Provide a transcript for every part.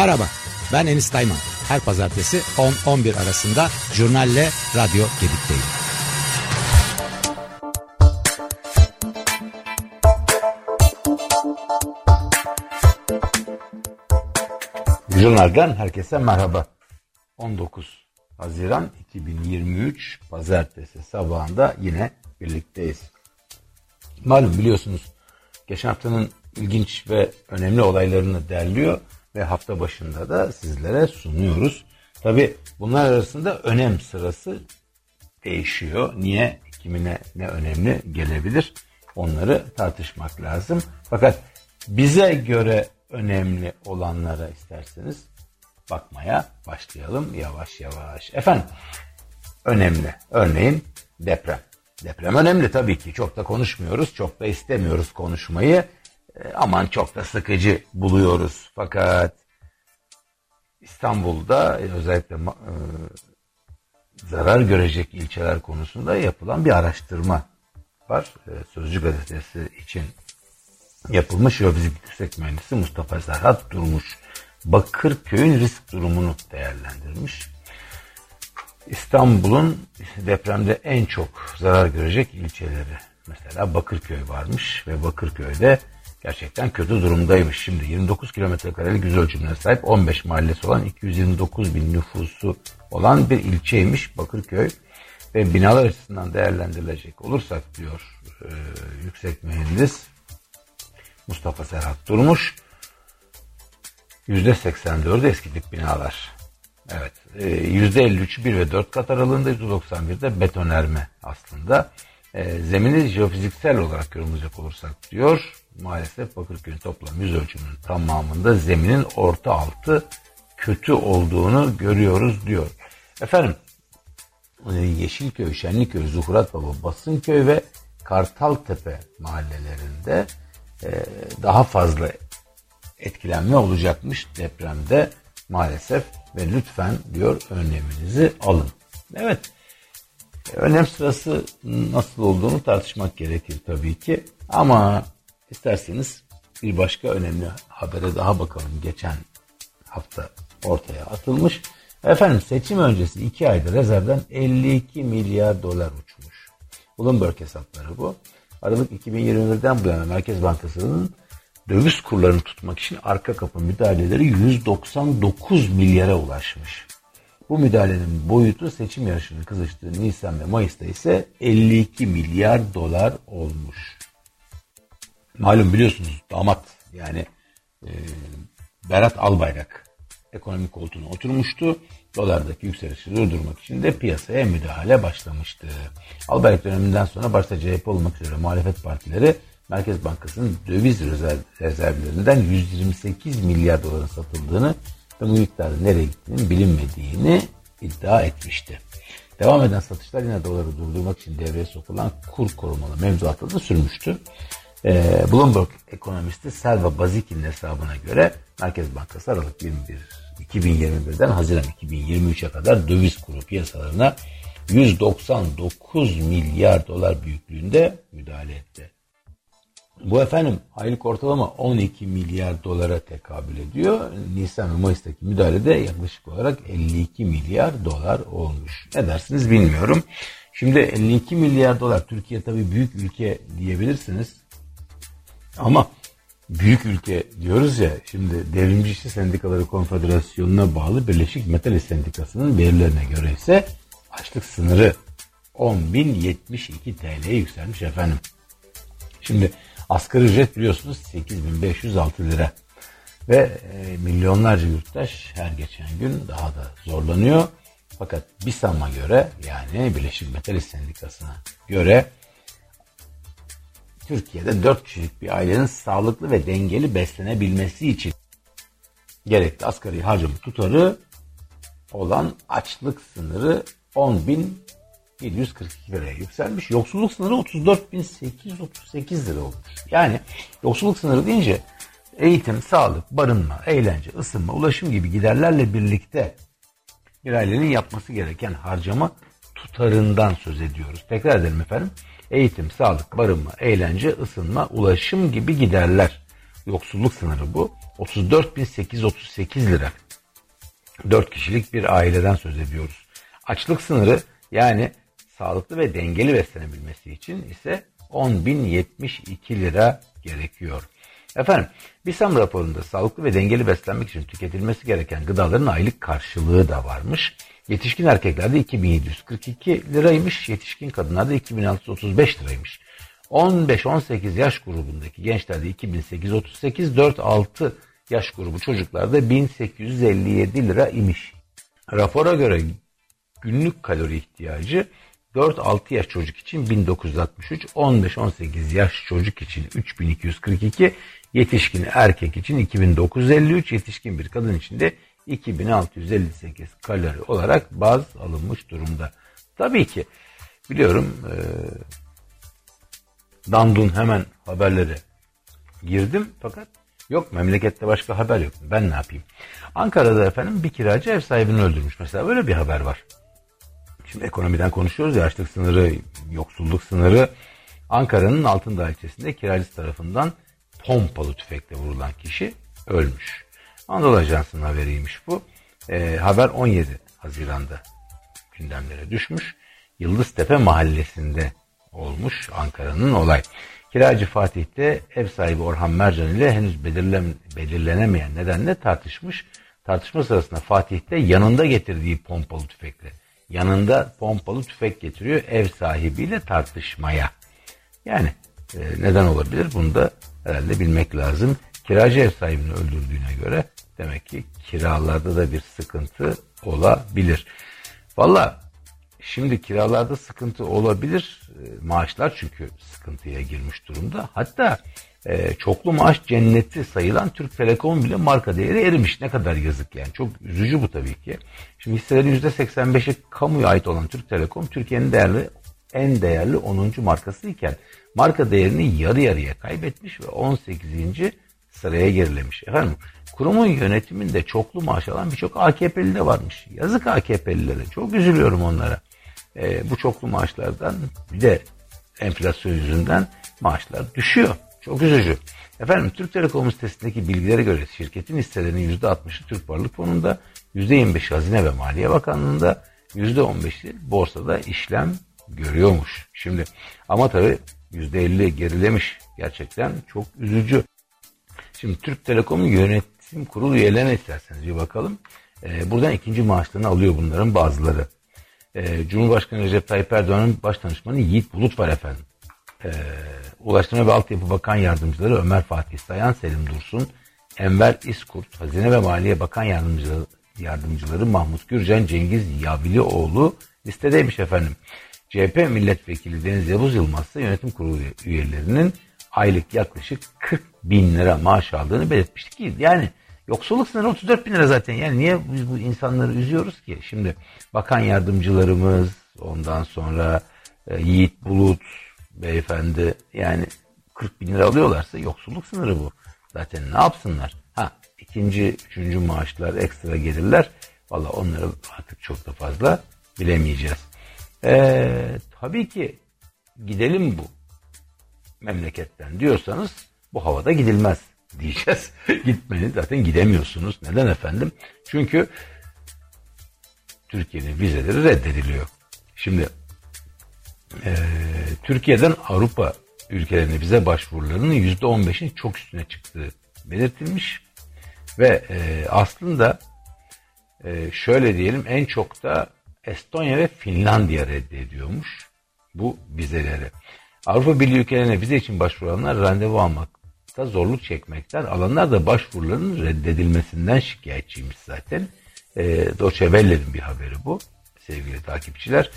Merhaba, ben Enis Tayman. Her pazartesi 10-11 arasında Jurnal'le Radyo Gedik'teyim. Jurnal'den herkese merhaba. 19 Haziran 2023 Pazartesi sabahında yine birlikteyiz. Malum biliyorsunuz geçen haftanın ilginç ve önemli olaylarını derliyor ve hafta başında da sizlere sunuyoruz. Tabi bunlar arasında önem sırası değişiyor. Niye, kimine ne önemli gelebilir onları tartışmak lazım. Fakat bize göre önemli olanlara isterseniz bakmaya başlayalım yavaş yavaş. Efendim önemli örneğin deprem. Deprem önemli tabii ki çok da konuşmuyoruz çok da istemiyoruz konuşmayı aman çok da sıkıcı buluyoruz. Fakat İstanbul'da e, özellikle e, zarar görecek ilçeler konusunda yapılan bir araştırma var. E, Sözcü gazetesi için yapılmış Jeofizik Yüksek Mühendisi Mustafa Serhat Durmuş. Bakırköy'ün risk durumunu değerlendirmiş. İstanbul'un depremde en çok zarar görecek ilçeleri. Mesela Bakırköy varmış ve Bakırköy'de gerçekten kötü durumdaymış. Şimdi 29 kilometre karelik yüz ölçümüne sahip 15 mahallesi olan 229 bin nüfusu olan bir ilçeymiş Bakırköy. Ve binalar açısından değerlendirilecek olursak diyor e, yüksek mühendis Mustafa Serhat Durmuş. %84'ü eski tip binalar. Evet. %53'ü 1 ve 4 kat aralığında %91'de betonerme aslında. E, zemini jeofiziksel olarak yorumlayacak olursak diyor maalesef Bakırköy'ün toplam yüz ölçümünün tamamında zeminin orta altı kötü olduğunu görüyoruz diyor. Efendim e, Yeşilköy, Şenliköy, Zuhurat Baba, Basınköy ve Kartaltepe mahallelerinde e, daha fazla etkilenme olacakmış depremde maalesef ve lütfen diyor önleminizi alın. Evet önem sırası nasıl olduğunu tartışmak gerekir tabii ki ama İsterseniz bir başka önemli habere daha bakalım. Geçen hafta ortaya atılmış. Efendim seçim öncesi 2 ayda rezervden 52 milyar dolar uçmuş. Bloomberg hesapları bu. Aralık 2021'den bu yana Merkez Bankası'nın döviz kurlarını tutmak için arka kapı müdahaleleri 199 milyara ulaşmış. Bu müdahalenin boyutu seçim yarışının kızıştığı Nisan ve Mayıs'ta ise 52 milyar dolar olmuş. Malum biliyorsunuz damat yani e, Berat Albayrak ekonomik koltuğuna oturmuştu. Dolardaki yükselişi durdurmak için de piyasaya müdahale başlamıştı. Albayrak döneminden sonra başta CHP olmak üzere muhalefet partileri Merkez Bankası'nın döviz rezerv, rezervlerinden 128 milyar doların satıldığını ve bu miktarın nereye gittiğinin bilinmediğini iddia etmişti. Devam eden satışlar yine doları durdurmak için devreye sokulan kur korumalı mevzuatta da sürmüştü. E, Bloomberg ekonomisti Selva Bazik'in hesabına göre Merkez Bankası Aralık 21 2021'den Haziran 2023'e kadar döviz kuru piyasalarına 199 milyar dolar büyüklüğünde müdahale etti. Bu efendim aylık ortalama 12 milyar dolara tekabül ediyor. Nisan ve Mayıs'taki müdahalede yaklaşık olarak 52 milyar dolar olmuş. Ne dersiniz bilmiyorum. Şimdi 52 milyar dolar Türkiye tabii büyük ülke diyebilirsiniz. Ama büyük ülke diyoruz ya şimdi Devrimci Sendikaları Konfederasyonu'na bağlı Birleşik Metal Sendikası'nın verilerine göre ise açlık sınırı 10.072 TL'ye yükselmiş efendim. Şimdi asgari ücret biliyorsunuz 8506 lira. Ve e, milyonlarca yurttaş her geçen gün daha da zorlanıyor. Fakat BİSAM'a göre yani Birleşik Metal Sendikası'na göre Türkiye'de 4 kişilik bir ailenin sağlıklı ve dengeli beslenebilmesi için gerekli asgari harcama tutarı olan açlık sınırı 10.742 liraya yükselmiş. Yoksulluk sınırı 34.838 lira olmuş. Yani yoksulluk sınırı deyince eğitim, sağlık, barınma, eğlence, ısınma, ulaşım gibi giderlerle birlikte bir ailenin yapması gereken harcama tutarından söz ediyoruz. Tekrar edelim efendim eğitim, sağlık, barınma, eğlence, ısınma, ulaşım gibi giderler. Yoksulluk sınırı bu. 34.838 lira. 4 kişilik bir aileden söz ediyoruz. Açlık sınırı yani sağlıklı ve dengeli beslenebilmesi için ise 10.072 lira gerekiyor. Efendim, BİSAM raporunda sağlıklı ve dengeli beslenmek için tüketilmesi gereken gıdaların aylık karşılığı da varmış. Yetişkin erkeklerde 2742 liraymış, yetişkin kadınlarda 2635 liraymış. 15-18 yaş grubundaki gençlerde 2838, 4-6 yaş grubu çocuklarda 1857 lira imiş. Rapora göre günlük kalori ihtiyacı 4-6 yaş çocuk için 1963, 15-18 yaş çocuk için 3242, yetişkin erkek için 2953, yetişkin bir kadın için de 2658 kalori olarak baz alınmış durumda. Tabii ki biliyorum e, Dandun hemen haberlere girdim fakat yok memlekette başka haber yok. Ben ne yapayım? Ankara'da efendim bir kiracı ev sahibini öldürmüş. Mesela böyle bir haber var. Şimdi ekonomiden konuşuyoruz ya açlık sınırı, yoksulluk sınırı. Ankara'nın Altındağ ilçesinde kiracı tarafından pompalı tüfekle vurulan kişi ölmüş. Anadolu Ajansı'nın haberiymiş bu. E, haber 17 Haziran'da gündemlere düşmüş. Yıldıztepe mahallesinde olmuş Ankara'nın olay. Kiracı Fatih'te ev sahibi Orhan Mercan ile henüz belirlen, belirlenemeyen nedenle tartışmış. Tartışma sırasında Fatih'te yanında getirdiği pompalı tüfekle yanında pompalı tüfek getiriyor ev sahibiyle tartışmaya. Yani e, neden olabilir bunu da herhalde bilmek lazım. Kiracı ev sahibini öldürdüğüne göre demek ki kiralarda da bir sıkıntı olabilir. Valla şimdi kiralarda sıkıntı olabilir. E, maaşlar çünkü sıkıntıya girmiş durumda. Hatta e, çoklu maaş cenneti sayılan Türk Telekom bile marka değeri erimiş. Ne kadar yazık yani. Çok üzücü bu tabii ki. Şimdi hisselerin %85'i kamuya ait olan Türk Telekom Türkiye'nin değerli en değerli 10. markası iken marka değerini yarı yarıya kaybetmiş ve 18. sıraya gerilemiş. Efendim kurumun yönetiminde çoklu maaş alan birçok AKP'li de varmış. Yazık AKP'lilere. Çok üzülüyorum onlara. E, bu çoklu maaşlardan bir de enflasyon yüzünden maaşlar düşüyor. Çok üzücü. Efendim Türk Telekom sitesindeki bilgilere göre şirketin hisselerinin %60'ı Türk Varlık Fonu'nda, %25'i Hazine ve Maliye Bakanlığı'nda, %15'i borsada işlem görüyormuş. Şimdi ama tabii %50 gerilemiş. Gerçekten çok üzücü. Şimdi Türk Telekom'un yönetim kurulu üyelerine isterseniz bir bakalım. Ee, buradan ikinci maaşlarını alıyor bunların bazıları. Ee, Cumhurbaşkanı Recep Tayyip Erdoğan'ın baş danışmanı Yiğit Bulut var efendim. Ee, Ulaştırma ve Altyapı Bakan Yardımcıları Ömer Fatih Sayan, Selim Dursun, Enver İskurt, Hazine ve Maliye Bakan Yardımcıları, Yardımcıları Mahmut Gürcan, Cengiz Yavilioğlu listedeymiş efendim. CHP Milletvekili Deniz Yavuz Yılmaz ise yönetim kurulu üyelerinin aylık yaklaşık 40 bin lira maaş aldığını belirtmiştik ki yani yoksulluk sınırı 34 bin lira zaten yani niye biz bu insanları üzüyoruz ki? Şimdi bakan yardımcılarımız ondan sonra e, Yiğit Bulut beyefendi yani 40 bin lira alıyorlarsa yoksulluk sınırı bu. Zaten ne yapsınlar? Ha ikinci, üçüncü maaşlar, ekstra gelirler. Valla onları artık çok da fazla bilemeyeceğiz. Ee, tabii ki gidelim bu memleketten diyorsanız bu havada gidilmez diyeceğiz. Gitmeniz zaten gidemiyorsunuz. Neden efendim? Çünkü Türkiye'nin vizeleri reddediliyor. Şimdi e, Türkiye'den Avrupa ülkelerine vize başvurularının %15'in çok üstüne çıktığı belirtilmiş. Ve e, aslında e, şöyle diyelim en çok da Estonya ve Finlandiya reddediyormuş bu vizeleri. Avrupa Birliği ülkelerine vize için başvuranlar randevu almakta zorluk çekmekten, alanlar da başvuruların reddedilmesinden şikayetçiymiş zaten. E, Deutsche bir haberi bu sevgili takipçiler.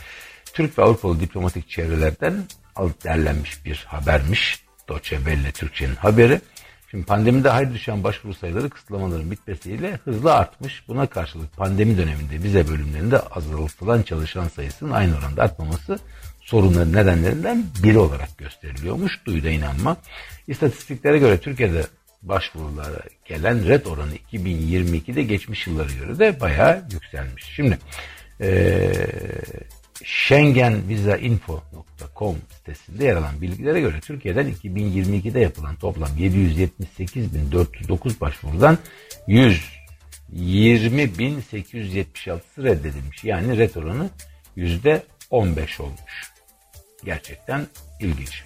Türk ve Avrupalı diplomatik çevrelerden alıp derlenmiş bir habermiş. Deutsche Türkçe'nin haberi. Şimdi pandemide hayır düşen başvuru sayıları kısıtlamaların bitmesiyle hızla artmış. Buna karşılık pandemi döneminde vize bölümlerinde azaltılan çalışan sayısının aynı oranda artmaması sorunların nedenlerinden biri olarak gösteriliyormuş. Duyda inanma. İstatistiklere göre Türkiye'de başvurulara gelen red oranı 2022'de geçmiş yıllara göre de bayağı yükselmiş. Şimdi ee, schengenvisainfo.com sitesinde yer alan bilgilere göre Türkiye'den 2022'de yapılan toplam 778.409 başvurudan 120.876'sı reddedilmiş. Yani ret oranı %15 olmuş. Gerçekten ilginç.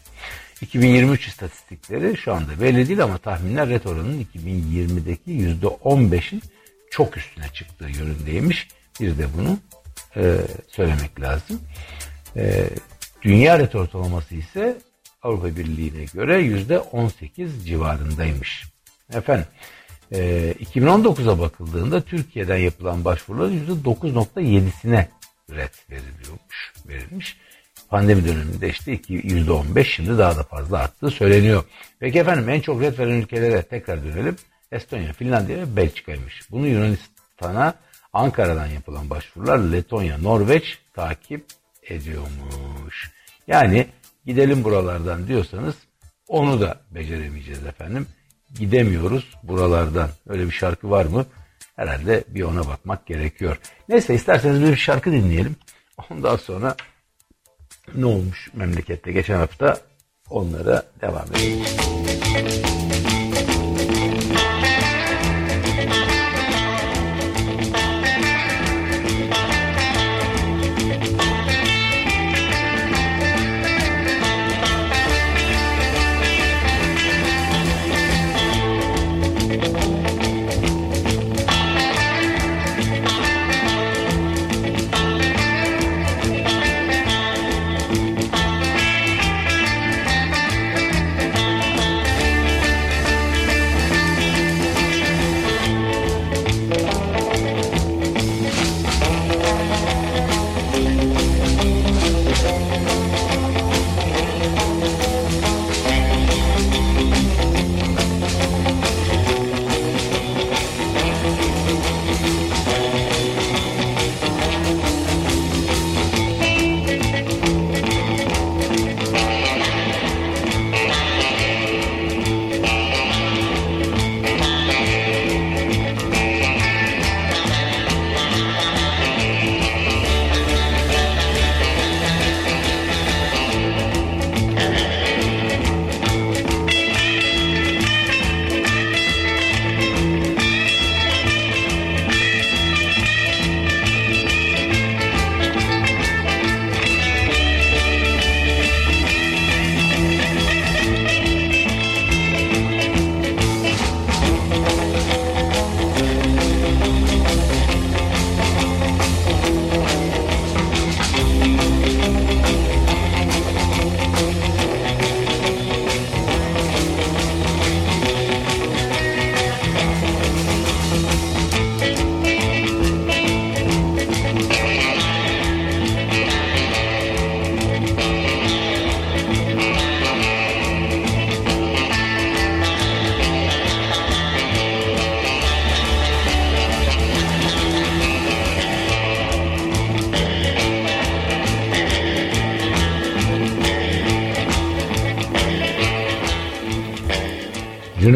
2023 istatistikleri şu anda belli değil ama tahminler ret oranının 2020'deki %15'in çok üstüne çıktığı yönündeymiş. Bir de bunu e, söylemek lazım. E, dünya ret ortalaması ise Avrupa Birliği'ne göre %18 civarındaymış. Efendim e, 2019'a bakıldığında Türkiye'den yapılan başvuruların %9.7'sine red veriliyormuş, verilmiş. Pandemi döneminde işte %15 şimdi daha da fazla arttığı söyleniyor. Peki efendim en çok red veren ülkelere tekrar dönelim. Estonya, Finlandiya ve Belçika'ymış. Bunu Yunanistan'a Ankara'dan yapılan başvurular Letonya, Norveç takip ediyormuş. Yani gidelim buralardan diyorsanız onu da beceremeyeceğiz efendim. Gidemiyoruz buralardan. Öyle bir şarkı var mı? Herhalde bir ona bakmak gerekiyor. Neyse isterseniz bir şarkı dinleyelim. Ondan sonra ne olmuş memlekette geçen hafta onlara devam edelim.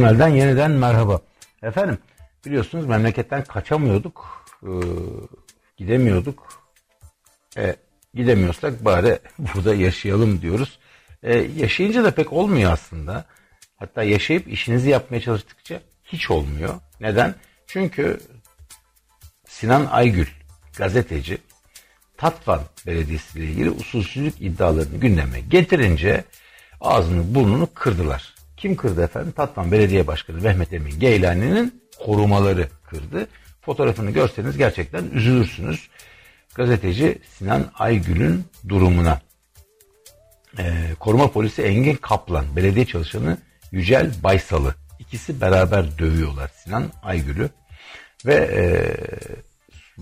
Cürmel'den yeniden merhaba. Efendim biliyorsunuz memleketten kaçamıyorduk, e, gidemiyorduk. E, gidemiyorsak bari burada yaşayalım diyoruz. E, yaşayınca da pek olmuyor aslında. Hatta yaşayıp işinizi yapmaya çalıştıkça hiç olmuyor. Neden? Çünkü Sinan Aygül gazeteci Tatvan Belediyesi ile ilgili usulsüzlük iddialarını gündeme getirince ağzını burnunu kırdılar. Kim kırdı efendim? Tatvan Belediye Başkanı Mehmet Emin Geylani'nin korumaları kırdı. Fotoğrafını görseniz gerçekten üzülürsünüz. Gazeteci Sinan Aygül'ün durumuna. Ee, koruma polisi Engin Kaplan, belediye çalışanı Yücel Baysalı. İkisi beraber dövüyorlar Sinan Aygül'ü. Ve e,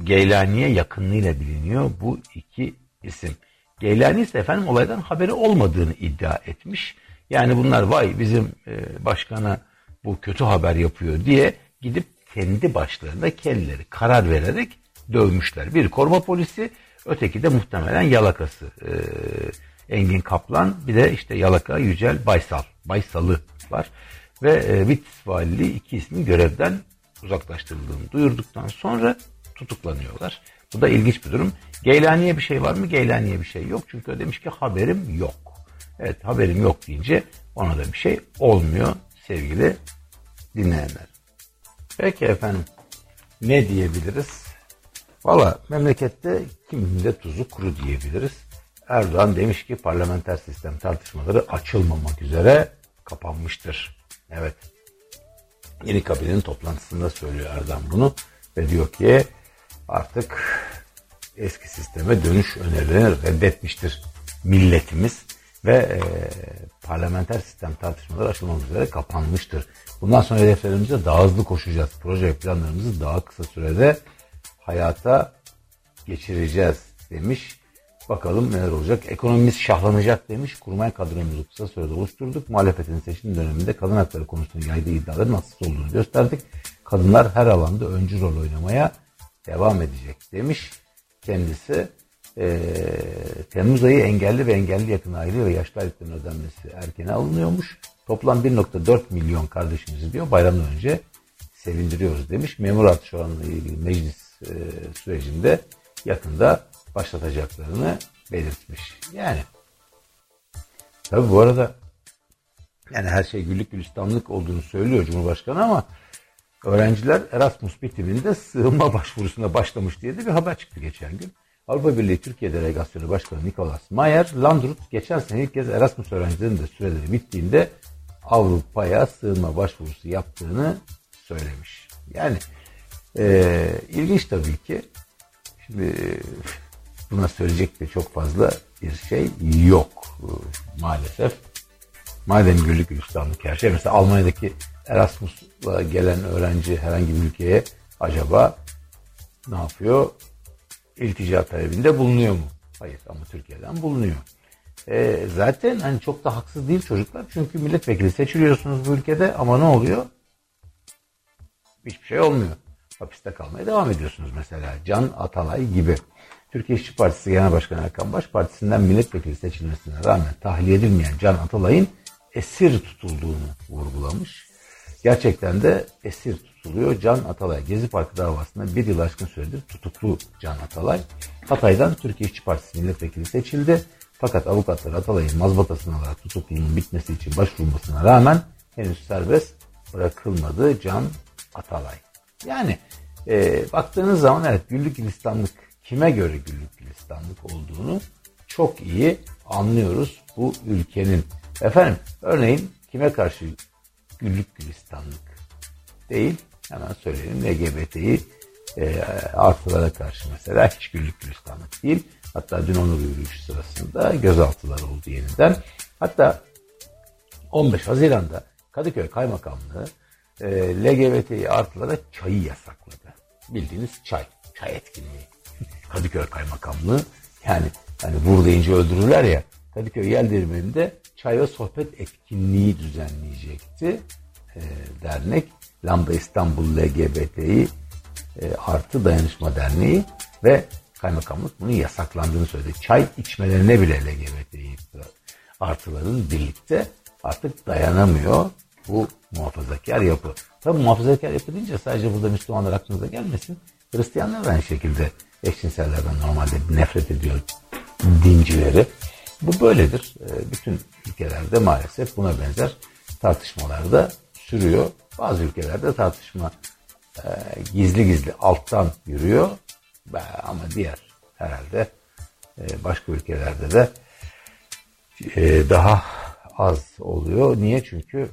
Geylani'ye yakınlığıyla biliniyor bu iki isim. Geylani ise efendim olaydan haberi olmadığını iddia etmiş. Yani bunlar vay bizim e, başkana bu kötü haber yapıyor diye gidip kendi başlarında kendileri karar vererek dövmüşler. Bir koruma polisi, öteki de muhtemelen yalakası. E, Engin Kaplan, bir de işte yalaka Yücel Baysal, Baysalı var. Ve e, Bitlis Valiliği iki ismin görevden uzaklaştırıldığını duyurduktan sonra tutuklanıyorlar. Bu da ilginç bir durum. Geylaniye bir şey var mı? Geylaniye bir şey yok. Çünkü o demiş ki haberim yok. Evet haberim yok deyince ona da bir şey olmuyor sevgili dinleyenler. Peki efendim ne diyebiliriz? Valla memlekette kiminde tuzu kuru diyebiliriz. Erdoğan demiş ki parlamenter sistem tartışmaları açılmamak üzere kapanmıştır. Evet. Yeni kabinenin toplantısında söylüyor Erdoğan bunu ve diyor ki artık eski sisteme dönüş önerilerini reddetmiştir milletimiz ve e, parlamenter sistem tartışmaları açılmak üzere kapanmıştır. Bundan sonra hedeflerimize daha hızlı koşacağız. Proje planlarımızı daha kısa sürede hayata geçireceğiz demiş. Bakalım neler olacak. Ekonomimiz şahlanacak demiş. Kurmay kadromuzu kısa sürede oluşturduk. Muhalefetin seçim döneminde kadın hakları konusunda yaydığı iddiaların haksız olduğunu gösterdik. Kadınlar her alanda öncü rol oynamaya devam edecek demiş. Kendisi e, Temmuz ayı engelli ve engelli yakın aile ve yaşlı aylıkların ödenmesi erkene alınıyormuş. Toplam 1.4 milyon kardeşimiz diyor bayramdan önce sevindiriyoruz demiş. Memur artışı oranıyla ilgili meclis e, sürecinde yakında başlatacaklarını belirtmiş. Yani tabi bu arada yani her şey güllük gülistanlık olduğunu söylüyor Cumhurbaşkanı ama öğrenciler Erasmus bitiminde sığınma başvurusuna başlamış diye de bir haber çıktı geçen gün. Avrupa Birliği Türkiye Delegasyonu Başkanı Nicolas Mayer, Landrut geçen sene ilk kez Erasmus öğrencilerinin de süreleri bittiğinde Avrupa'ya sığınma başvurusu yaptığını söylemiş. Yani e, ilginç tabii ki. Şimdi buna söyleyecek de çok fazla bir şey yok maalesef. Madem güllük gülistanlık her şey. Mesela Almanya'daki Erasmus'la gelen öğrenci herhangi bir ülkeye acaba ne yapıyor? İltica talebinde bulunuyor mu? Hayır ama Türkiye'den bulunuyor. E, zaten hani çok da haksız değil çocuklar. Çünkü milletvekili seçiliyorsunuz bu ülkede ama ne oluyor? Hiçbir şey olmuyor. Hapiste kalmaya devam ediyorsunuz mesela. Can Atalay gibi. Türkiye İşçi Partisi Genel Başkanı Erkan Baş Partisi'nden milletvekili seçilmesine rağmen tahliye edilmeyen Can Atalay'ın esir tutulduğunu vurgulamış. Gerçekten de esir tutuluyor. Can Atalay Gezi Parkı davasında bir yıl aşkın süredir tutuklu Can Atalay. Hatay'dan Türkiye İşçi Partisi milletvekili seçildi. Fakat avukatlar Atalay'ın mazbatasını alarak tutukluluğunun bitmesi için başvurmasına rağmen henüz serbest bırakılmadı Can Atalay. Yani e, baktığınız zaman evet güllük gülistanlık kime göre güllük gülistanlık olduğunu çok iyi anlıyoruz bu ülkenin. Efendim örneğin kime karşı güllük gülistanlık değil hemen söyleyelim LGBT'yi e, artılara karşı mesela hiç güllük gülistanlık değil. Hatta dün onur yürüyüşü sırasında gözaltılar oldu yeniden. Hatta 15 Haziran'da Kadıköy Kaymakamlığı e, LGBT'yi artılara çayı yasakladı. Bildiğiniz çay, çay etkinliği. Kadıköy Kaymakamlığı yani hani vur deyince öldürürler ya Kadıköy Yeldirmeni'nde çay ve sohbet etkinliği düzenleyecekti. E, dernek Lambda İstanbul LGBT'yi e, artı dayanışma derneği ve kaymakamlık bunun yasaklandığını söyledi. Çay içmelerine bile LGBT'yi artıların birlikte artık dayanamıyor bu muhafazakar yapı. Tabi muhafazakar yapı deyince sadece burada Müslümanlar aklınıza gelmesin. Hristiyanlar aynı şekilde eşcinsellerden normalde nefret ediyor dincileri. Bu böyledir. Ee, bütün ülkelerde maalesef buna benzer tartışmalar da sürüyor. Bazı ülkelerde tartışma e, gizli gizli alttan yürüyor. Ama diğer herhalde e, başka ülkelerde de e, daha az oluyor. Niye? Çünkü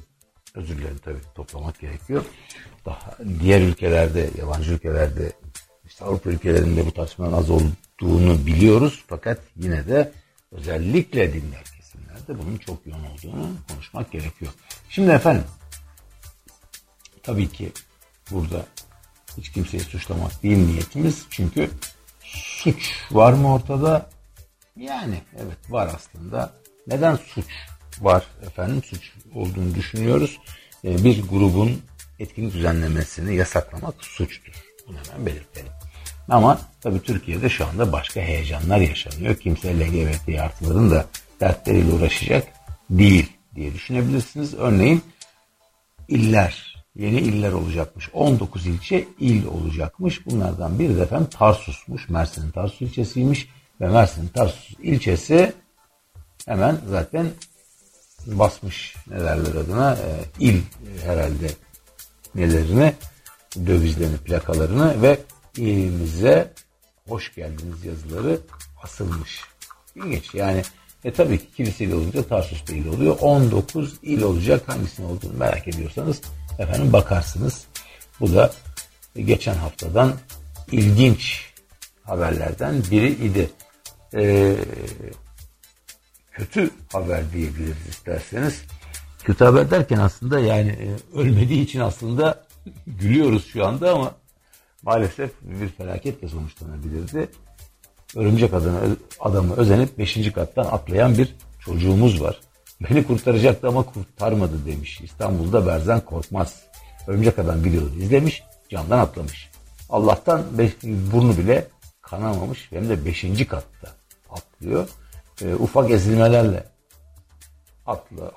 özür dilerim tabii toplamak gerekiyor. Daha diğer ülkelerde, yabancı ülkelerde, işte Avrupa ülkelerinde bu tartışmanın az olduğunu biliyoruz. Fakat yine de özellikle dinler kesimlerde bunun çok yoğun olduğunu konuşmak gerekiyor. Şimdi efendim, tabii ki burada hiç kimseyi suçlamak değil niyetimiz. Çünkü suç var mı ortada? Yani evet var aslında. Neden suç var efendim suç olduğunu düşünüyoruz. E, bir grubun etkinlik düzenlemesini yasaklamak suçtur. Bunu hemen belirtelim. Ama tabii Türkiye'de şu anda başka heyecanlar yaşanıyor. Kimse LGBT artıların da dertleriyle uğraşacak değil diye düşünebilirsiniz. Örneğin iller yeni iller olacakmış. 19 ilçe il olacakmış. Bunlardan biri de efendim Tarsus'muş. Mersin'in Tarsus ilçesiymiş. Ve Mersin'in Tarsus ilçesi hemen zaten basmış ne derler adına e, il herhalde nelerini dövizlerini plakalarını ve ilimize hoş geldiniz yazıları asılmış. İlginç yani e tabii ki kilise il olunca Tarsus il oluyor. 19 il olacak hangisinin olduğunu merak ediyorsanız efendim bakarsınız. Bu da geçen haftadan ilginç haberlerden biri idi. Ee, kötü haber diyebiliriz isterseniz. Kötü haber derken aslında yani e, ölmediği için aslında gülüyoruz şu anda ama maalesef bir felaketle sonuçlanabilirdi. Örümcek adamı, adamı özenip 5. kattan atlayan bir çocuğumuz var. Beni kurtaracaktı ama kurtarmadı demiş. İstanbul'da Berzan Korkmaz. Örümcek adam biliyordu. izlemiş, camdan atlamış. Allah'tan beş, burnu bile kanamamış. Hem de 5. katta atlıyor. E, ufak ezilmelerle atla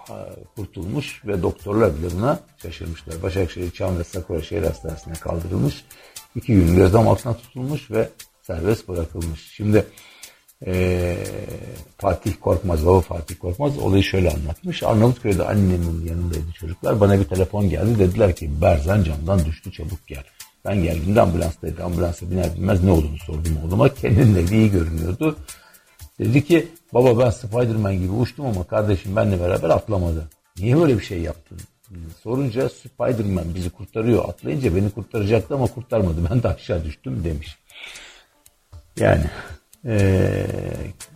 kurtulmuş ve doktorlar bile buna şaşırmışlar. Başakşehir Çam ve Sakura Şehir Hastanesi'ne kaldırılmış. İki gün gözlem altına tutulmuş ve serbest bırakılmış. Şimdi e, Fatih Korkmaz, baba Fatih Korkmaz olayı şöyle anlatmış. Arnavutköy'de annemin yanındaydı çocuklar. Bana bir telefon geldi. Dediler ki Berzan camdan düştü çabuk gel. Ben geldiğimde ambulanstaydı. Ambulansa biner binmez ne olduğunu sordum oğluma. Kendinde iyi görünüyordu. Dedi ki baba ben Spiderman gibi uçtum ama kardeşim benimle beraber atlamadı. Niye böyle bir şey yaptın? Sorunca Spiderman bizi kurtarıyor. Atlayınca beni kurtaracaktı ama kurtarmadı. Ben de aşağı düştüm demiş. Yani e,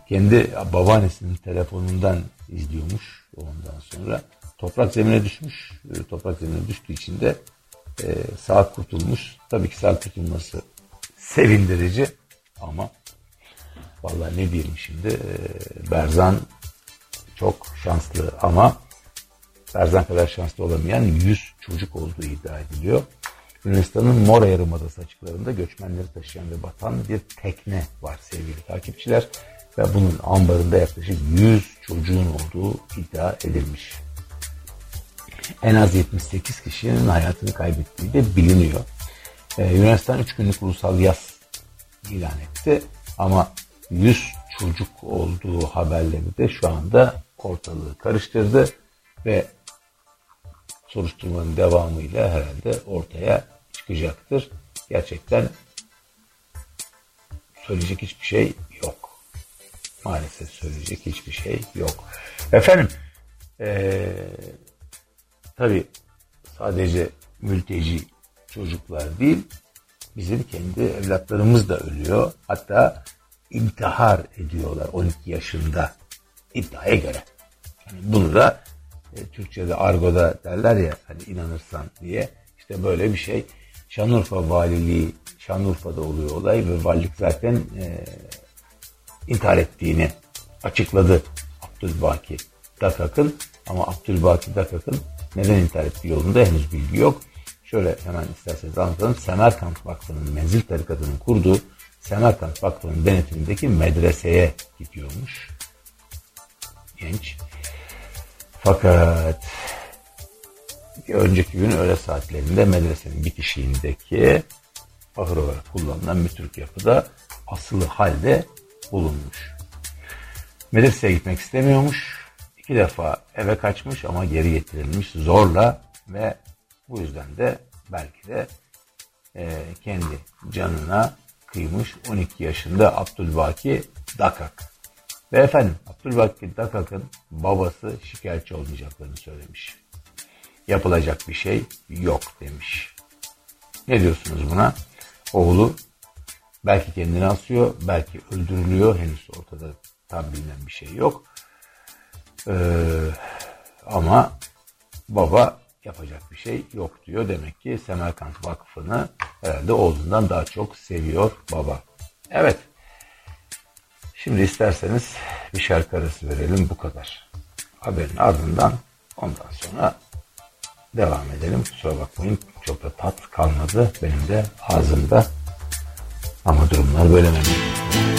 kendi babaannesinin telefonundan izliyormuş ondan sonra. Toprak zemine düşmüş. E, toprak zemine düştüğü için de e, sağ kurtulmuş. Tabii ki sağ kurtulması sevindirici ama vallahi ne diyelim şimdi e, Berzan çok şanslı ama Berzan kadar şanslı olamayan 100 çocuk olduğu iddia ediliyor. Yunanistan'ın Mora Yarımadası açıklarında göçmenleri taşıyan ve batan bir tekne var sevgili takipçiler. Ve bunun ambarında yaklaşık 100 çocuğun olduğu iddia edilmiş. En az 78 kişinin hayatını kaybettiği de biliniyor. Ee, Yunanistan 3 günlük ulusal yaz ilan etti. Ama 100 çocuk olduğu haberleri de şu anda ortalığı karıştırdı ve soruşturmanın devamıyla herhalde ortaya çıkacaktır. Gerçekten söyleyecek hiçbir şey yok. Maalesef söyleyecek hiçbir şey yok. Efendim ee, tabi sadece mülteci çocuklar değil bizim kendi evlatlarımız da ölüyor. Hatta intihar ediyorlar 12 yaşında iddiaya göre. Yani bunu da e, Türkçe'de argoda derler ya hani inanırsan diye işte böyle bir şey Şanlıurfa Valiliği Şanlıurfa'da oluyor olay ve valilik zaten e, intihar ettiğini açıkladı Abdülbaki Dakak'ın ama Abdülbaki Dakak'ın neden intihar ettiği yolunda henüz bilgi yok. Şöyle hemen isterseniz anlatalım. Semerkant Vakfı'nın Menzil Tarikatı'nın kurduğu Semerkant Vakfı'nın denetimindeki medreseye gidiyormuş. Genç. Fakat önceki gün öğle saatlerinde medresenin bitişiğindeki ahır olarak kullanılan bir Türk yapıda asılı halde bulunmuş. Medreseye gitmek istemiyormuş. İki defa eve kaçmış ama geri getirilmiş zorla ve bu yüzden de belki de e, kendi canına kıymış 12 yaşında Abdülbaki Dakak. Ve efendim Abdülbaki Dakak'ın babası şikayetçi olmayacaklarını söylemiş yapılacak bir şey yok demiş. Ne diyorsunuz buna? Oğlu belki kendini asıyor, belki öldürülüyor. Henüz ortada tam bilinen bir şey yok. Ee, ama baba yapacak bir şey yok diyor. Demek ki Semerkant Vakfı'nı herhalde oğlundan daha çok seviyor baba. Evet. Şimdi isterseniz bir şarkı arası verelim bu kadar. Haberin ardından ondan sonra devam edelim. Kusura bakmayın çok da tat kalmadı benim de ağzımda. Ama durumlar böyle memnun.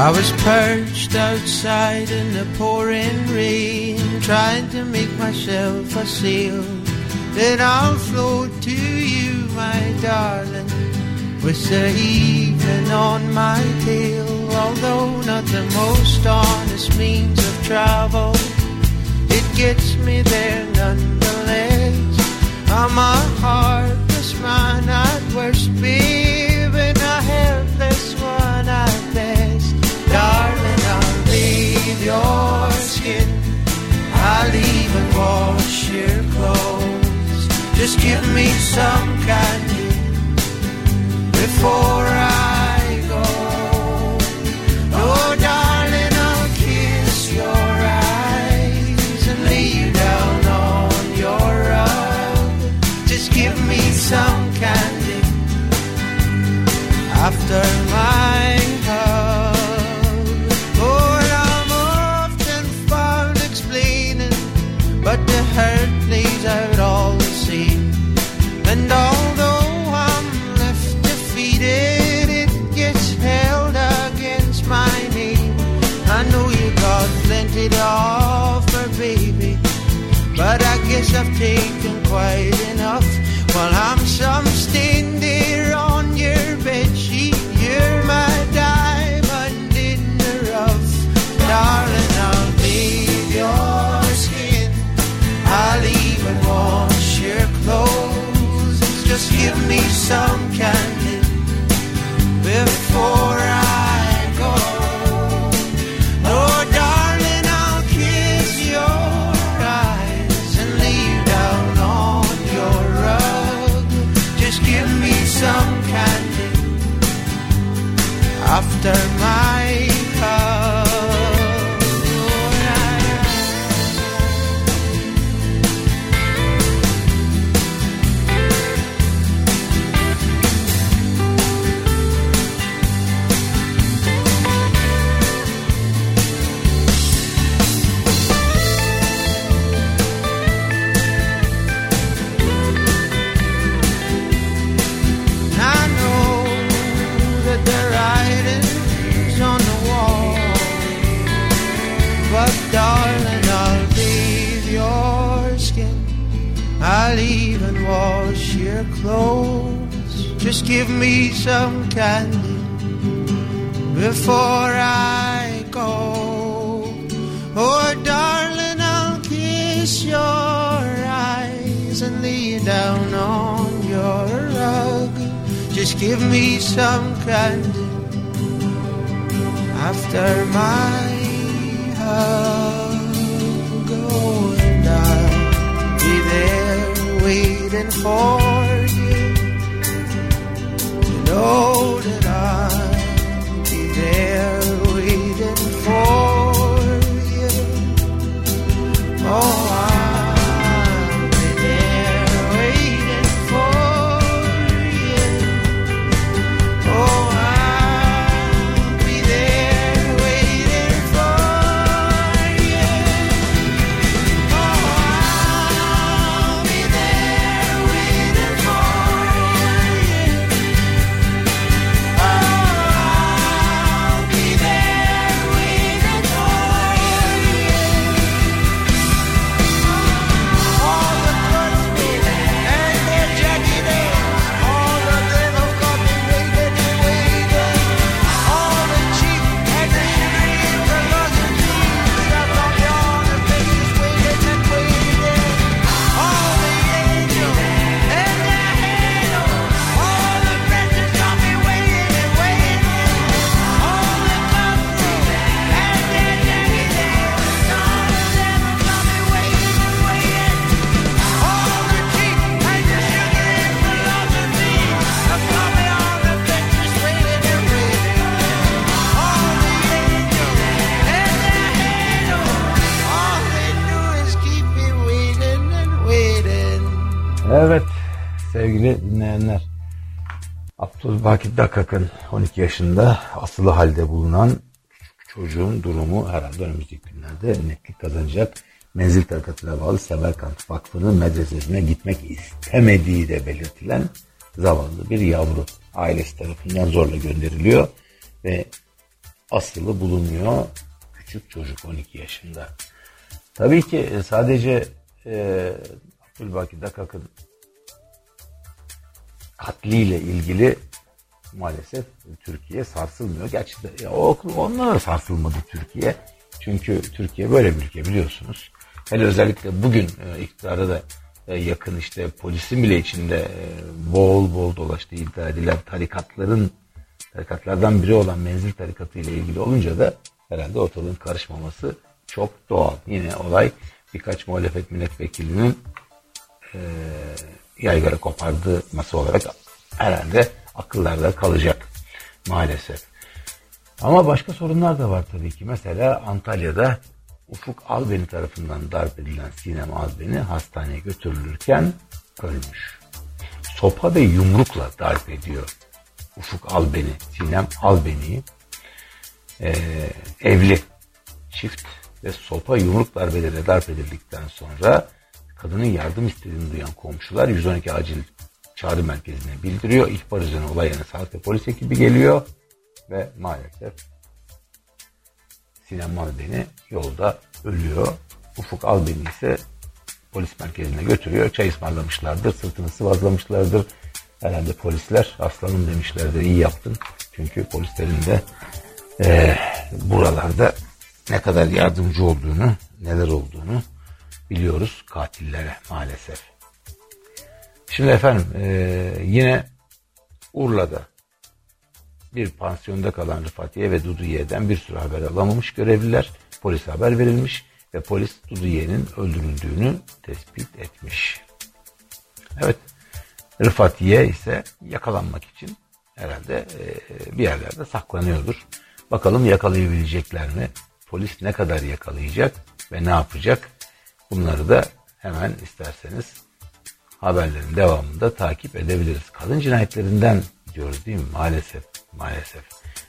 I was perched outside in the pouring rain, trying to make myself a sail. Then I'll float to you, my darling, with the evening on my tail. Although not the most honest means of travel, it gets me there nonetheless. I'm a heartless man at worst, babe, your skin. I'll even wash your clothes. Just give me some candy before I go. Oh, darling, I'll kiss your eyes and lay you down on your rug. Just give me some candy after my I've taken quite enough. While I'm some standing on your bed sheet, you're my diamond in the rough, darling. I'll bathe your skin. I'll even wash your clothes. Just give me some candy before turn my give me some candy before I go. Oh, darling, I'll kiss your eyes and lay down on your rug. Just give me some candy after my hug. Oh, and I'll be there waiting for know that I'll be there waiting for you. Oh, I'll Abdülbaki Dakak'ın 12 yaşında asılı halde bulunan çocuğun durumu herhalde önümüzdeki günlerde netlik kazanacak. Menzil tarikatına bağlı Semerkant Vakfı'nın medresesine gitmek istemediği de belirtilen zavallı bir yavru ailesi tarafından zorla gönderiliyor ve asılı bulunuyor. Küçük çocuk 12 yaşında. Tabii ki e, sadece e, Abdülbaki Dakak'ın katliyle ilgili maalesef Türkiye sarsılmıyor. Gerçi de, onlara da sarsılmadı Türkiye. Çünkü Türkiye böyle bir ülke biliyorsunuz. Hele özellikle bugün e, iktidara da e, yakın işte polisin bile içinde e, bol bol dolaştığı iddia edilen tarikatların tarikatlardan biri olan menzil tarikatı ile ilgili olunca da herhalde ortalığın karışmaması çok doğal. Yine olay birkaç muhalefet milletvekilinin e, yaygara kopardığı masa olarak herhalde akıllarda kalacak maalesef. Ama başka sorunlar da var tabii ki. Mesela Antalya'da Ufuk Albeni tarafından darp edilen Sinem Albeni hastaneye götürülürken ölmüş. Sopa ve yumrukla darp ediyor Ufuk Albeni, Sinem Albeni'yi. Ee, evli çift ve sopa yumruk darbeleriyle darp edildikten sonra kadının yardım istediğini duyan komşular 112 acil çağrı merkezine bildiriyor. İhbar üzerine olay yerine sağlık ve polis ekibi geliyor ve maalesef Sinem Albeni yolda ölüyor. Ufuk Albeni ise polis merkezine götürüyor. Çay ısmarlamışlardır, sırtını sıvazlamışlardır. Herhalde polisler aslanım demişlerdir, iyi yaptın. Çünkü polislerin de eee, buralarda ne kadar yardımcı olduğunu, neler olduğunu biliyoruz katillere maalesef. Şimdi efendim eee, yine Urla'da bir pansiyonda kalan Rıfatiye ve Duduye'den bir sürü haber alamamış görevliler. Polise haber verilmiş ve polis Duduye'nin öldürüldüğünü tespit etmiş. Evet Rıfatiye ise yakalanmak için herhalde e, bir yerlerde saklanıyordur. Bakalım yakalayabilecekler mi? Polis ne kadar yakalayacak ve ne yapacak? Bunları da hemen isterseniz haberlerin devamında takip edebiliriz. Kadın cinayetlerinden diyoruz değil mi? Maalesef, maalesef.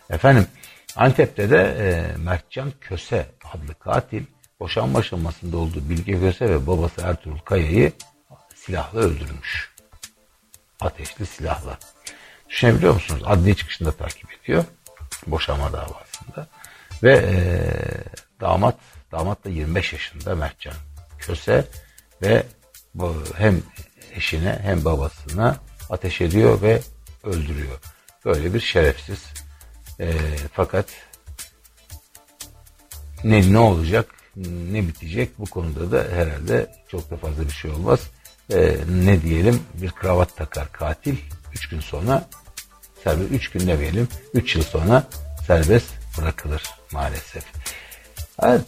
Efendim Antep'te de e, Mertcan Köse adlı katil boşanma aşamasında olduğu Bilge Köse ve babası Ertuğrul Kaya'yı silahla öldürmüş. Ateşli silahla. Düşünebiliyor musunuz? Adli çıkışında takip ediyor. Boşanma davasında. Ve e, damat, damat da 25 yaşında Mertcan Köse ve bu, hem eşine hem babasına ateş ediyor ve öldürüyor. Böyle bir şerefsiz. E, fakat ne ne olacak, ne bitecek bu konuda da herhalde çok da fazla bir şey olmaz. E, ne diyelim bir kravat takar katil. Üç gün sonra serbest, üç gün demeyelim, üç yıl sonra serbest bırakılır maalesef.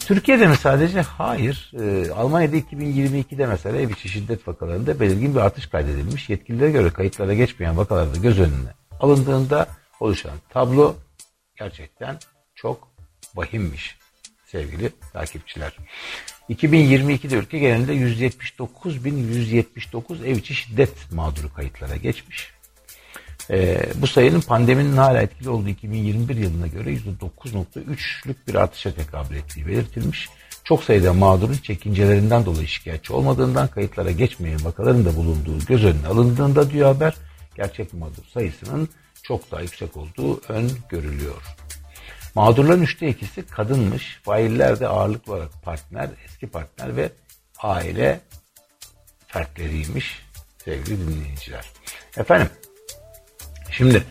Türkiye'de mi sadece? Hayır. Ee, Almanya'da 2022'de mesela ev içi şiddet vakalarında belirgin bir artış kaydedilmiş. Yetkililere göre kayıtlara geçmeyen vakalarda göz önüne alındığında oluşan tablo gerçekten çok vahimmiş sevgili takipçiler. 2022'de ülke genelinde 179.179 ev içi şiddet mağduru kayıtlara geçmiş. Ee, bu sayının pandeminin hala etkili olduğu 2021 yılına göre %9.3'lük bir artışa tekabül ettiği belirtilmiş. Çok sayıda mağdurun çekincelerinden dolayı şikayetçi olmadığından kayıtlara geçmeyen vakaların da bulunduğu göz önüne alındığında diyor haber, gerçek mağdur sayısının çok daha yüksek olduğu ön görülüyor. Mağdurların üçte ikisi kadınmış, failler de ağırlıklı olarak partner, eski partner ve aile fertleriymiş sevgili dinleyiciler. Efendim Şimdi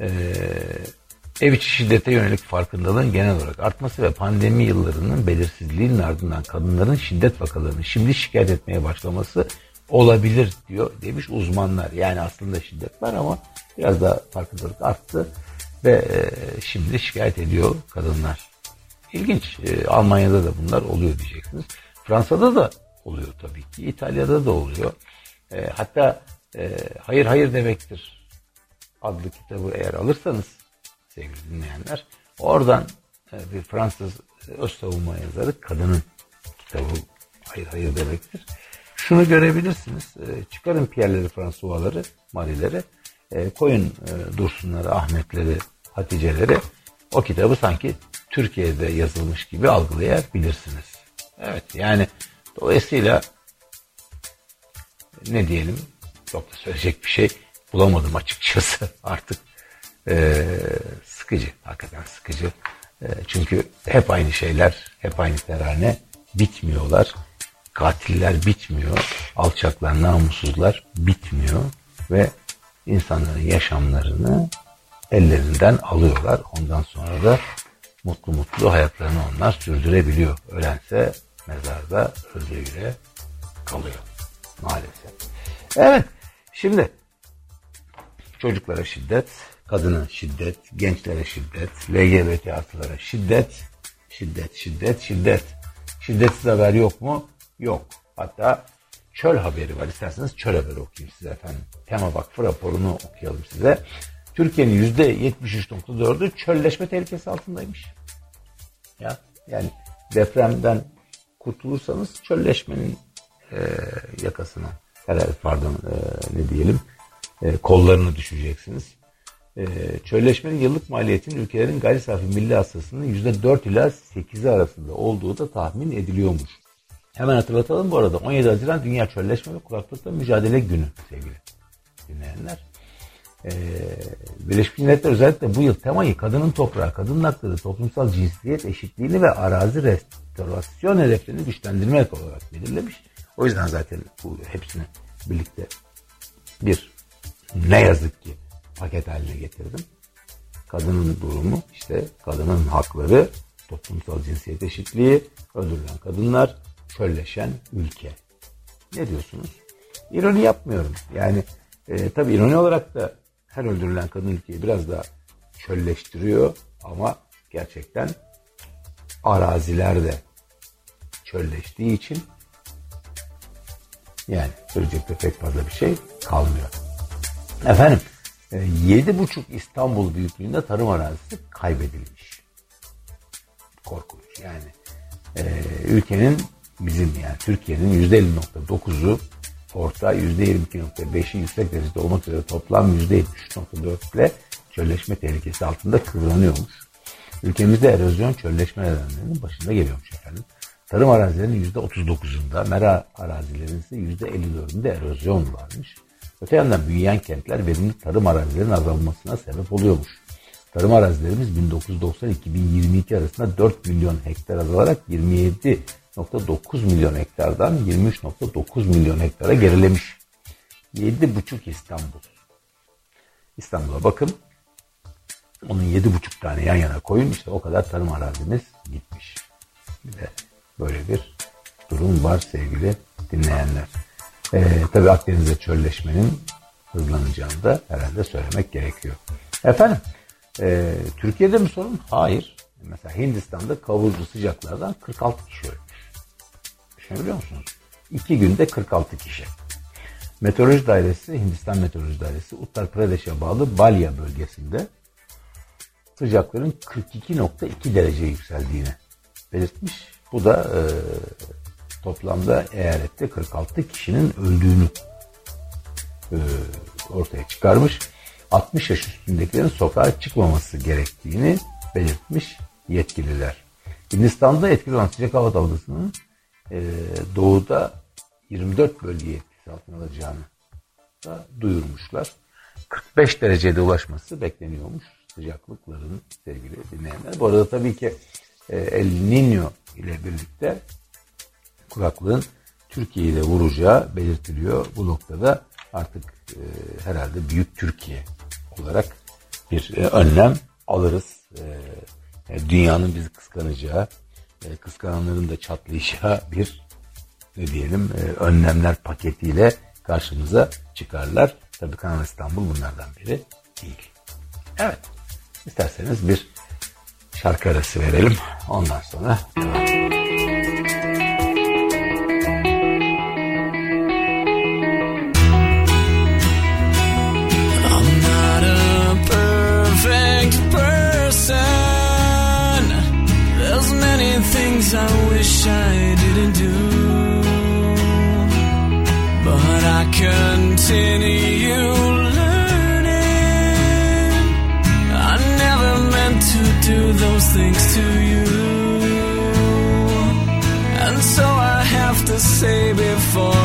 e, ev içi şiddete yönelik farkındalığın genel olarak artması ve pandemi yıllarının belirsizliğinin ardından kadınların şiddet vakalarını şimdi şikayet etmeye başlaması olabilir diyor demiş uzmanlar. Yani aslında şiddet var ama biraz daha farkındalık arttı ve e, şimdi şikayet ediyor kadınlar. İlginç. E, Almanya'da da bunlar oluyor diyeceksiniz. Fransa'da da oluyor tabii ki. İtalya'da da oluyor. E, hatta e, hayır hayır demektir adlı kitabı eğer alırsanız sevgili dinleyenler oradan e, bir Fransız öz savunma yazarı kadının kitabı hayır hayır demektir. Şunu görebilirsiniz. E, çıkarın Pierre'leri, François'ları, Marie'leri, e, koyun e, Dursunları, Ahmetleri, Hatice'leri. O kitabı sanki Türkiye'de yazılmış gibi algılayabilirsiniz. Evet yani dolayısıyla ne diyelim çok da söyleyecek bir şey bulamadım açıkçası artık. Ee, sıkıcı, hakikaten sıkıcı. E, çünkü hep aynı şeyler, hep aynı terane bitmiyorlar. Katiller bitmiyor, alçaklar, namussuzlar bitmiyor ve insanların yaşamlarını ellerinden alıyorlar. Ondan sonra da mutlu mutlu hayatlarını onlar sürdürebiliyor. Ölense mezarda öldüğüyle kalıyor maalesef. Evet şimdi çocuklara şiddet, kadına şiddet, gençlere şiddet, LGBT artılara şiddet, şiddet, şiddet, şiddet. Şiddetsiz haber yok mu? Yok. Hatta çöl haberi var. İsterseniz çöl haberi okuyayım size efendim. Tema Vakfı raporunu okuyalım size. Türkiye'nin %73.4'ü çölleşme tehlikesi altındaymış. Ya yani depremden kurtulursanız çölleşmenin e, yakasına herhalde pardon e, ne diyelim e, kollarını düşeceksiniz. E, çölleşmenin yıllık maliyetinin ülkelerin gayri safi milli hasılasının %4 ila 8'i arasında olduğu da tahmin ediliyormuş. Hemen hatırlatalım bu arada 17 Haziran Dünya Çölleşme ve Kuraklıkla Mücadele Günü sevgili dinleyenler. Ee, Birleşmiş Milletler özellikle bu yıl temayı kadının toprağı, kadının hakları, toplumsal cinsiyet eşitliğini ve arazi restorasyon hedeflerini güçlendirmek olarak belirlemiş. O yüzden zaten bu hepsini birlikte bir ne yazık ki paket haline getirdim. Kadının durumu işte kadının hakları, toplumsal cinsiyet eşitliği, öldürülen kadınlar, çölleşen ülke. Ne diyorsunuz? İroni yapmıyorum. Yani e, tabii ironi olarak da her öldürülen kadın ülkeyi biraz daha çölleştiriyor ama gerçekten araziler de çölleştiği için yani söyleyecek de pek fazla bir şey kalmıyor. Efendim e, 7,5 İstanbul büyüklüğünde tarım arazisi kaybedilmiş. Korkunç yani. E, ülkenin bizim yani Türkiye'nin %50.9'u orta %22.5'i yüksek derecede olmak üzere toplam %73.4 ile çölleşme tehlikesi altında kıvranıyormuş. Ülkemizde erozyon çölleşme nedenlerinin başında geliyormuş efendim. Tarım arazilerinin %39'unda, mera arazilerinin ise %54'ünde erozyon varmış. Öte yandan büyüyen kentler verimli tarım arazilerinin azalmasına sebep oluyormuş. Tarım arazilerimiz 1990-2022 arasında 4 milyon hektar azalarak 27.9 milyon hektardan 23.9 milyon hektara gerilemiş. 7,5 İstanbul. İstanbul'a bakın. Onun 7,5 tane yan yana koyun işte o kadar tarım arazimiz gitmiş. Bir de böyle bir durum var sevgili dinleyenler. Ee, tabii Akdeniz'de çölleşmenin hızlanacağını da herhalde söylemek gerekiyor. Efendim e, Türkiye'de mi sorun? Hayır. Mesela Hindistan'da kavurucu sıcaklardan 46 kişi ölmüş. Düşünebiliyor musunuz? İki günde 46 kişi. Meteoroloji Dairesi, Hindistan Meteoroloji Dairesi Uttar Pradesh'e bağlı Balya bölgesinde sıcakların 42.2 derece yükseldiğini belirtmiş. Bu da e, toplamda eyalette 46 kişinin öldüğünü e, ortaya çıkarmış. 60 yaş üstündekilerin sokağa çıkmaması gerektiğini belirtmiş yetkililer. Hindistan'da etkili olan sıcak hava dalgasının e, doğuda 24 bölgeye etkisi altına alacağını da duyurmuşlar. 45 derecede ulaşması bekleniyormuş sıcaklıkların sevgili dinleyenler. Bu arada tabii ki e, El Niño ile birlikte kuraklığın Türkiye'yi de vuracağı belirtiliyor. Bu noktada artık e, herhalde büyük Türkiye olarak bir e, önlem alırız. E, dünyanın bizi kıskanacağı, e, kıskananların da çatlayacağı bir ne diyelim e, önlemler paketiyle karşımıza çıkarlar. Tabii Kanal İstanbul bunlardan biri değil. Evet. İsterseniz bir şarkı arası verelim. Ondan sonra devam edelim. Things I wish I didn't do. But I continue learning. I never meant to do those things to you. And so I have to say before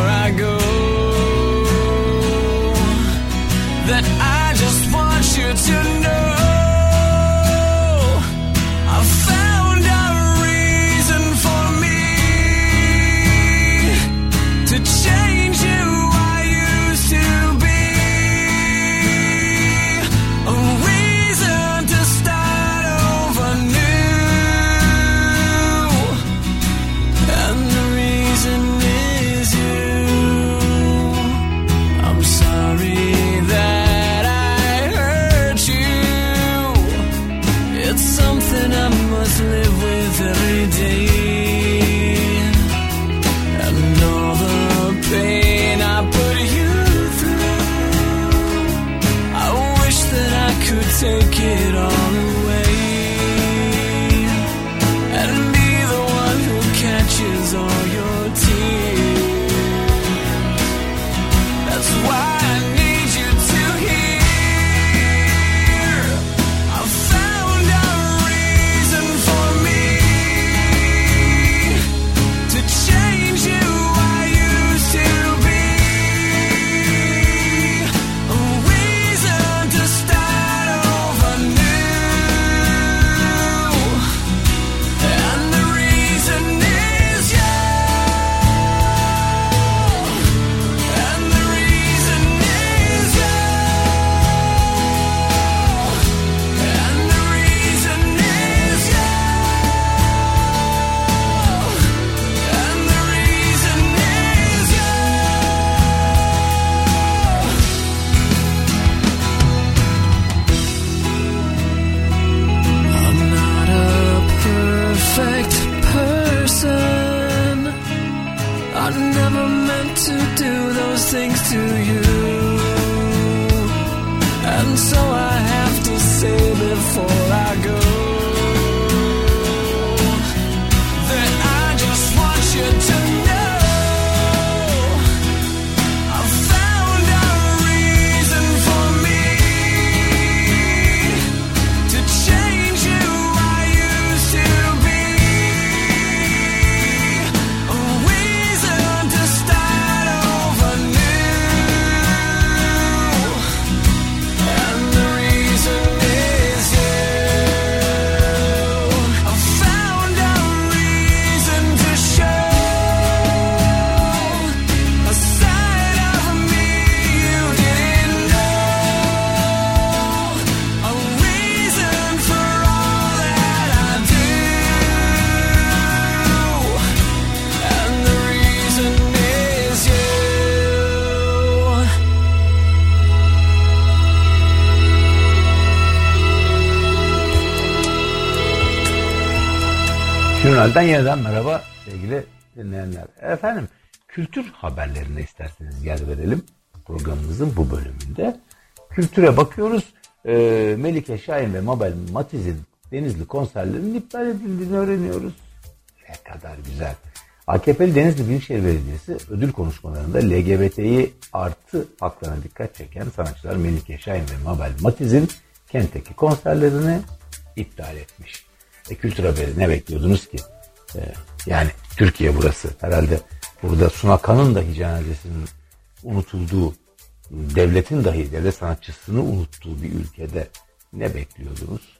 so I have to say before I go Jurnal'den yeniden merhaba sevgili dinleyenler. Efendim kültür haberlerine isterseniz yer verelim programımızın bu bölümünde. Kültüre bakıyoruz. Ee, Melike Şahin ve Mabel Matiz'in Denizli konserlerinin iptal edildiğini öğreniyoruz. Ne kadar güzel. AKP'li Denizli Büyükşehir Belediyesi ödül konuşmalarında LGBT'yi artı haklarına dikkat çeken sanatçılar Melike Şahin ve Mabel Matiz'in kentteki konserlerini iptal etmiş. E, kültür haberi ne bekliyordunuz ki? E, yani Türkiye burası. Herhalde burada Sunakan'ın dahi cenazesinin unutulduğu, devletin dahi devlet sanatçısını unuttuğu bir ülkede ne bekliyordunuz?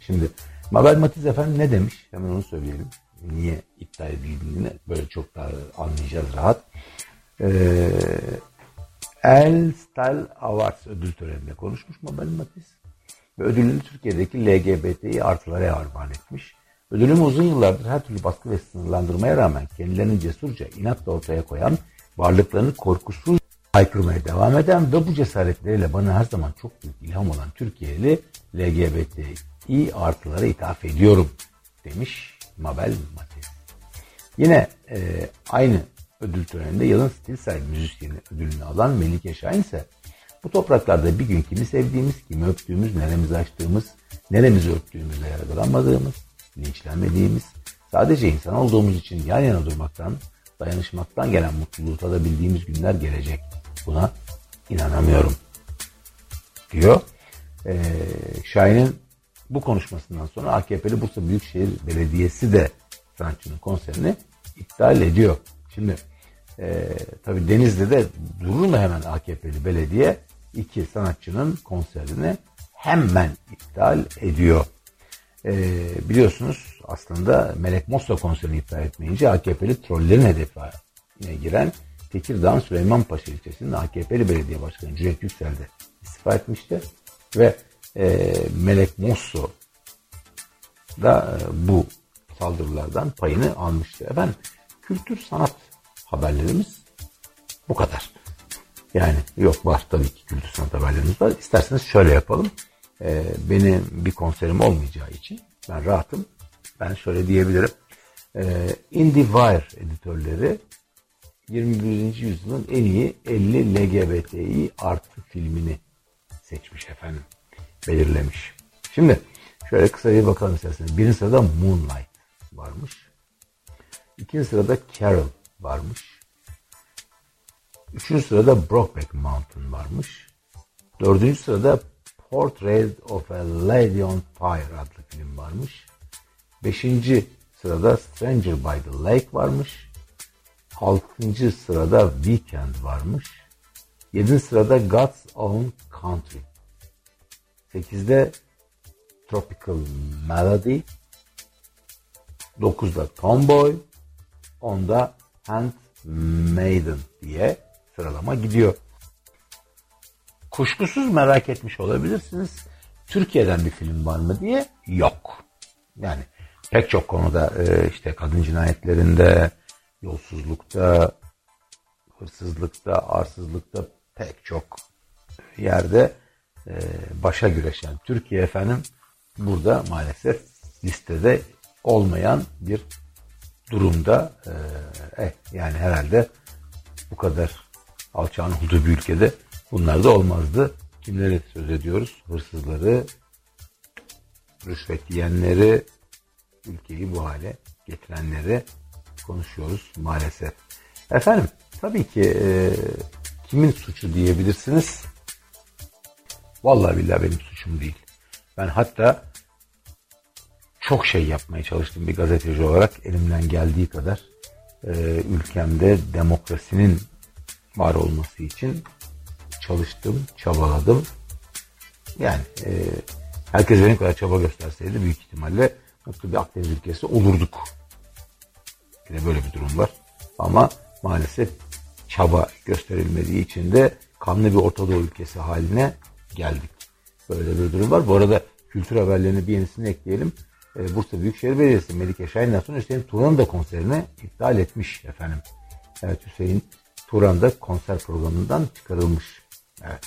Şimdi Mabel Matiz efendim ne demiş? Hemen onu söyleyelim. Niye iptal edildiğini böyle çok daha anlayacağız rahat. Ee, El Style Awards ödül töreninde konuşmuş Mabel Matiz. Ve ödülünü Türkiye'deki LGBTİ artılara armağan etmiş. Ödülümü uzun yıllardır her türlü baskı ve sınırlandırmaya rağmen kendilerini cesurca inatla ortaya koyan, varlıklarını korkusuz haykırmaya devam eden ve bu cesaretleriyle bana her zaman çok büyük ilham olan Türkiye'li LGBTİ artılara ithaf ediyorum demiş Mabel Matiz. Yine e, aynı ödül töreninde yılın stil sahibi müzisyeni ödülünü alan Melike Şahin ise bu topraklarda bir gün kimi sevdiğimiz, kimi öptüğümüz, neremizi açtığımız, neremizi öptüğümüzle yargılanmadığımız, linçlenmediğimiz, sadece insan olduğumuz için yan yana durmaktan, dayanışmaktan gelen mutluluğu tadabildiğimiz günler gelecek. Buna inanamıyorum diyor. Ee, Şahin'in bu konuşmasından sonra AKP'li Bursa Büyükşehir Belediyesi de sanatçının konserini iptal ediyor. Şimdi e, tabii Denizli'de durur mu hemen AKP'li belediye iki sanatçının konserini hemen iptal ediyor. E, biliyorsunuz aslında Melek Mossa konserini iptal etmeyince AKP'li trollerin hedefine giren Tekirdağ Süleymanpaşa ilçesinin AKP'li belediye başkanı Cüneyt Yüksel de istifa etmişti. Ve e, Melek Mosso da e, bu saldırılardan payını almıştı. Efendim kültür sanat haberlerimiz bu kadar. Yani yok var tabii ki kültür sanat haberlerimiz var. İsterseniz şöyle yapalım. e, benim bir konserim olmayacağı için ben rahatım. Ben şöyle diyebilirim. E, IndieWire editörleri 21. yüzyılın en iyi 50 LGBTİ artı filmini seçmiş efendim. Belirlemiş. Şimdi şöyle kısa bir bakalım isterseniz. Birinci sırada Moonlight varmış. İkinci sırada Carol varmış. Üçüncü sırada Brokeback Mountain varmış. Dördüncü sırada Portrait of a Lady on Fire adlı film varmış. Beşinci sırada Stranger by the Lake varmış. Altıncı sırada Weekend varmış. Yedinci sırada God's Own Country. Sekizde Tropical Melody. Dokuzda Tomboy. Onda Handmaiden diye sıralama gidiyor. Kuşkusuz merak etmiş olabilirsiniz. Türkiye'den bir film var mı diye yok. Yani pek çok konuda e, işte kadın cinayetlerinde, yolsuzlukta, hırsızlıkta, arsızlıkta pek çok yerde e, başa güreşen Türkiye efendim burada maalesef listede olmayan bir durumda. E, eh, yani herhalde bu kadar alçağın olduğu bir ülkede bunlar da olmazdı. Kimleri söz ediyoruz? Hırsızları, rüşvet yiyenleri, ülkeyi bu hale getirenleri konuşuyoruz maalesef. Efendim tabii ki e, kimin suçu diyebilirsiniz. Vallahi billahi benim suçum değil. Ben hatta çok şey yapmaya çalıştım bir gazeteci olarak elimden geldiği kadar e, ülkemde demokrasinin var olması için çalıştım, çabaladım. Yani e, herkes benim kadar çaba gösterseydi büyük ihtimalle mutlu bir Akdeniz ülkesi olurduk. Yine böyle bir durum var. Ama maalesef çaba gösterilmediği için de kanlı bir Orta Doğu ülkesi haline geldik. Böyle bir durum var. Bu arada kültür haberlerini bir yenisini ekleyelim. Ee, Bursa Büyükşehir Belediyesi Melike Şahin'den sonra Hüseyin Turan'ın da konserini iptal etmiş efendim. Evet Hüseyin Turan da konser programından çıkarılmış. Evet.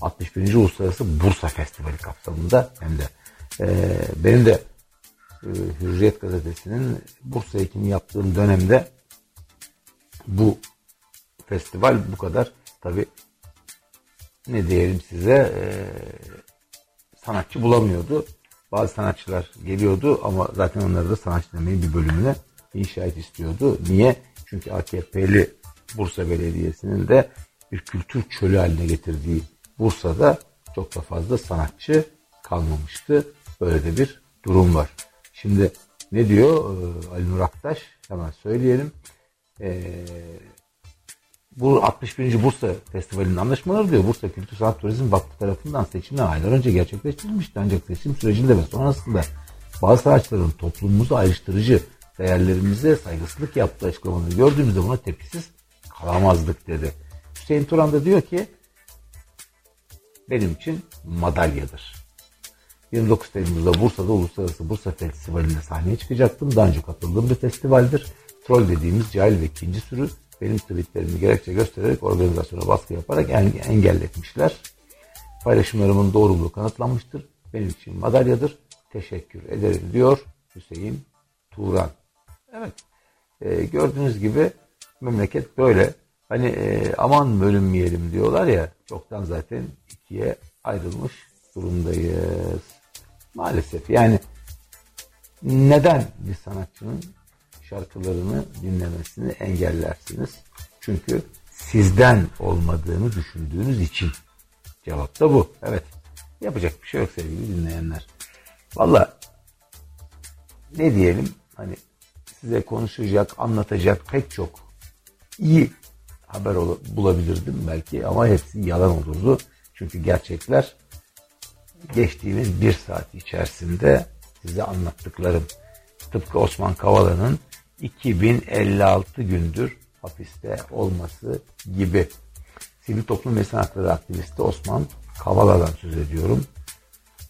61. Uluslararası Bursa Festivali kapsamında hem de e, benim de e, Hürriyet Gazetesi'nin Bursa ekimi yaptığım dönemde bu festival bu kadar tabi ne diyelim size e, sanatçı bulamıyordu. Bazı sanatçılar geliyordu ama zaten onları da sanatçı demeyin bir bölümüne inşaat istiyordu. Niye? Çünkü AKP'li Bursa Belediyesi'nin de bir kültür çölü haline getirdiği Bursa'da çok da fazla sanatçı kalmamıştı. Böyle de bir durum var. Şimdi ne diyor Ali Nur Aktaş? Hemen söyleyelim. Ee, bu 61. Bursa Festivali'nin anlaşmaları diyor. Bursa Kültür Sanat Turizm Vakfı tarafından seçimden aylar önce gerçekleştirilmişti. Ancak seçim sürecinde ve sonrasında bazı sanatçıların toplumumuzu ayrıştırıcı değerlerimize saygısızlık yaptığı açıklamaları gördüğümüzde buna tepkisiz kalamazdık dedi. Hüseyin Turan da diyor ki benim için madalyadır. 29 Temmuz'da Bursa'da Uluslararası Bursa Festivali'nde sahneye çıkacaktım. Daha önce katıldığım bir festivaldir. Troll dediğimiz cahil ve ikinci sürü benim tweetlerimi gerekçe göstererek organizasyona baskı yaparak en- engelletmişler. Paylaşımlarımın doğruluğu kanıtlanmıştır. Benim için madalyadır. Teşekkür ederim diyor Hüseyin Turan. Evet. Ee, gördüğünüz gibi memleket böyle. Hani e, aman bölünmeyelim diyorlar ya çoktan zaten ikiye ayrılmış durumdayız. Maalesef yani neden bir sanatçının şarkılarını dinlemesini engellersiniz? Çünkü sizden olmadığını düşündüğünüz için. Cevap da bu. Evet. Yapacak bir şey yok sevgili dinleyenler. Valla ne diyelim hani size konuşacak, anlatacak pek çok iyi haber bulabilirdim belki ama hepsi yalan olurdu. Çünkü gerçekler geçtiğimiz bir saat içerisinde size anlattıklarım. Tıpkı Osman Kavala'nın 2056 gündür hapiste olması gibi. Sivil toplum ve insan hakları aktivisti Osman Kavala'dan söz ediyorum.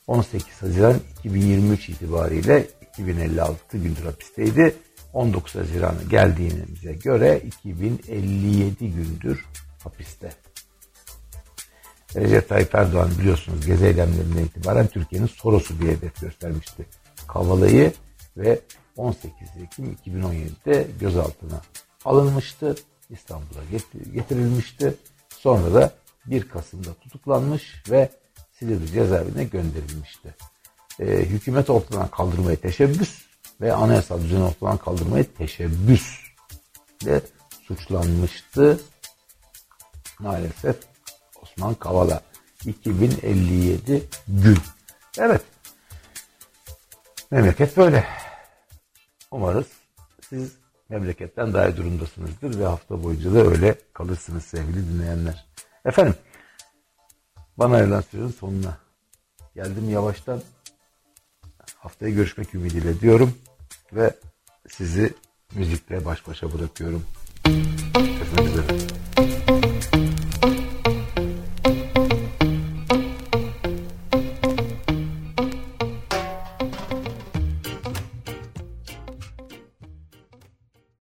18 Haziran 2023 itibariyle 2056 gündür hapisteydi. 19 Haziran'a geldiğimize göre 2057 gündür hapiste. Recep Tayyip Erdoğan biliyorsunuz gezi eylemlerinden itibaren Türkiye'nin Soros'u diye hedef göstermişti. Kavala'yı ve 18 Ekim 2017'de gözaltına alınmıştı. İstanbul'a get- getirilmişti. Sonra da 1 Kasım'da tutuklanmış ve Silivri cezaevine gönderilmişti. Ee, hükümet ortadan kaldırmaya teşebbüs ve anayasal düzeni ortadan kaldırmaya teşebbüsle suçlanmıştı. Maalesef Osman Kavala 2057 gün. Evet. Memleket böyle. Umarız siz memleketten daha iyi durumdasınızdır ve hafta boyunca da öyle kalırsınız sevgili dinleyenler. Efendim bana ayrılan sürenin sonuna geldim yavaştan. Haftaya görüşmek ümidiyle diyorum ve sizi müzikle baş başa bırakıyorum. Görüşmek.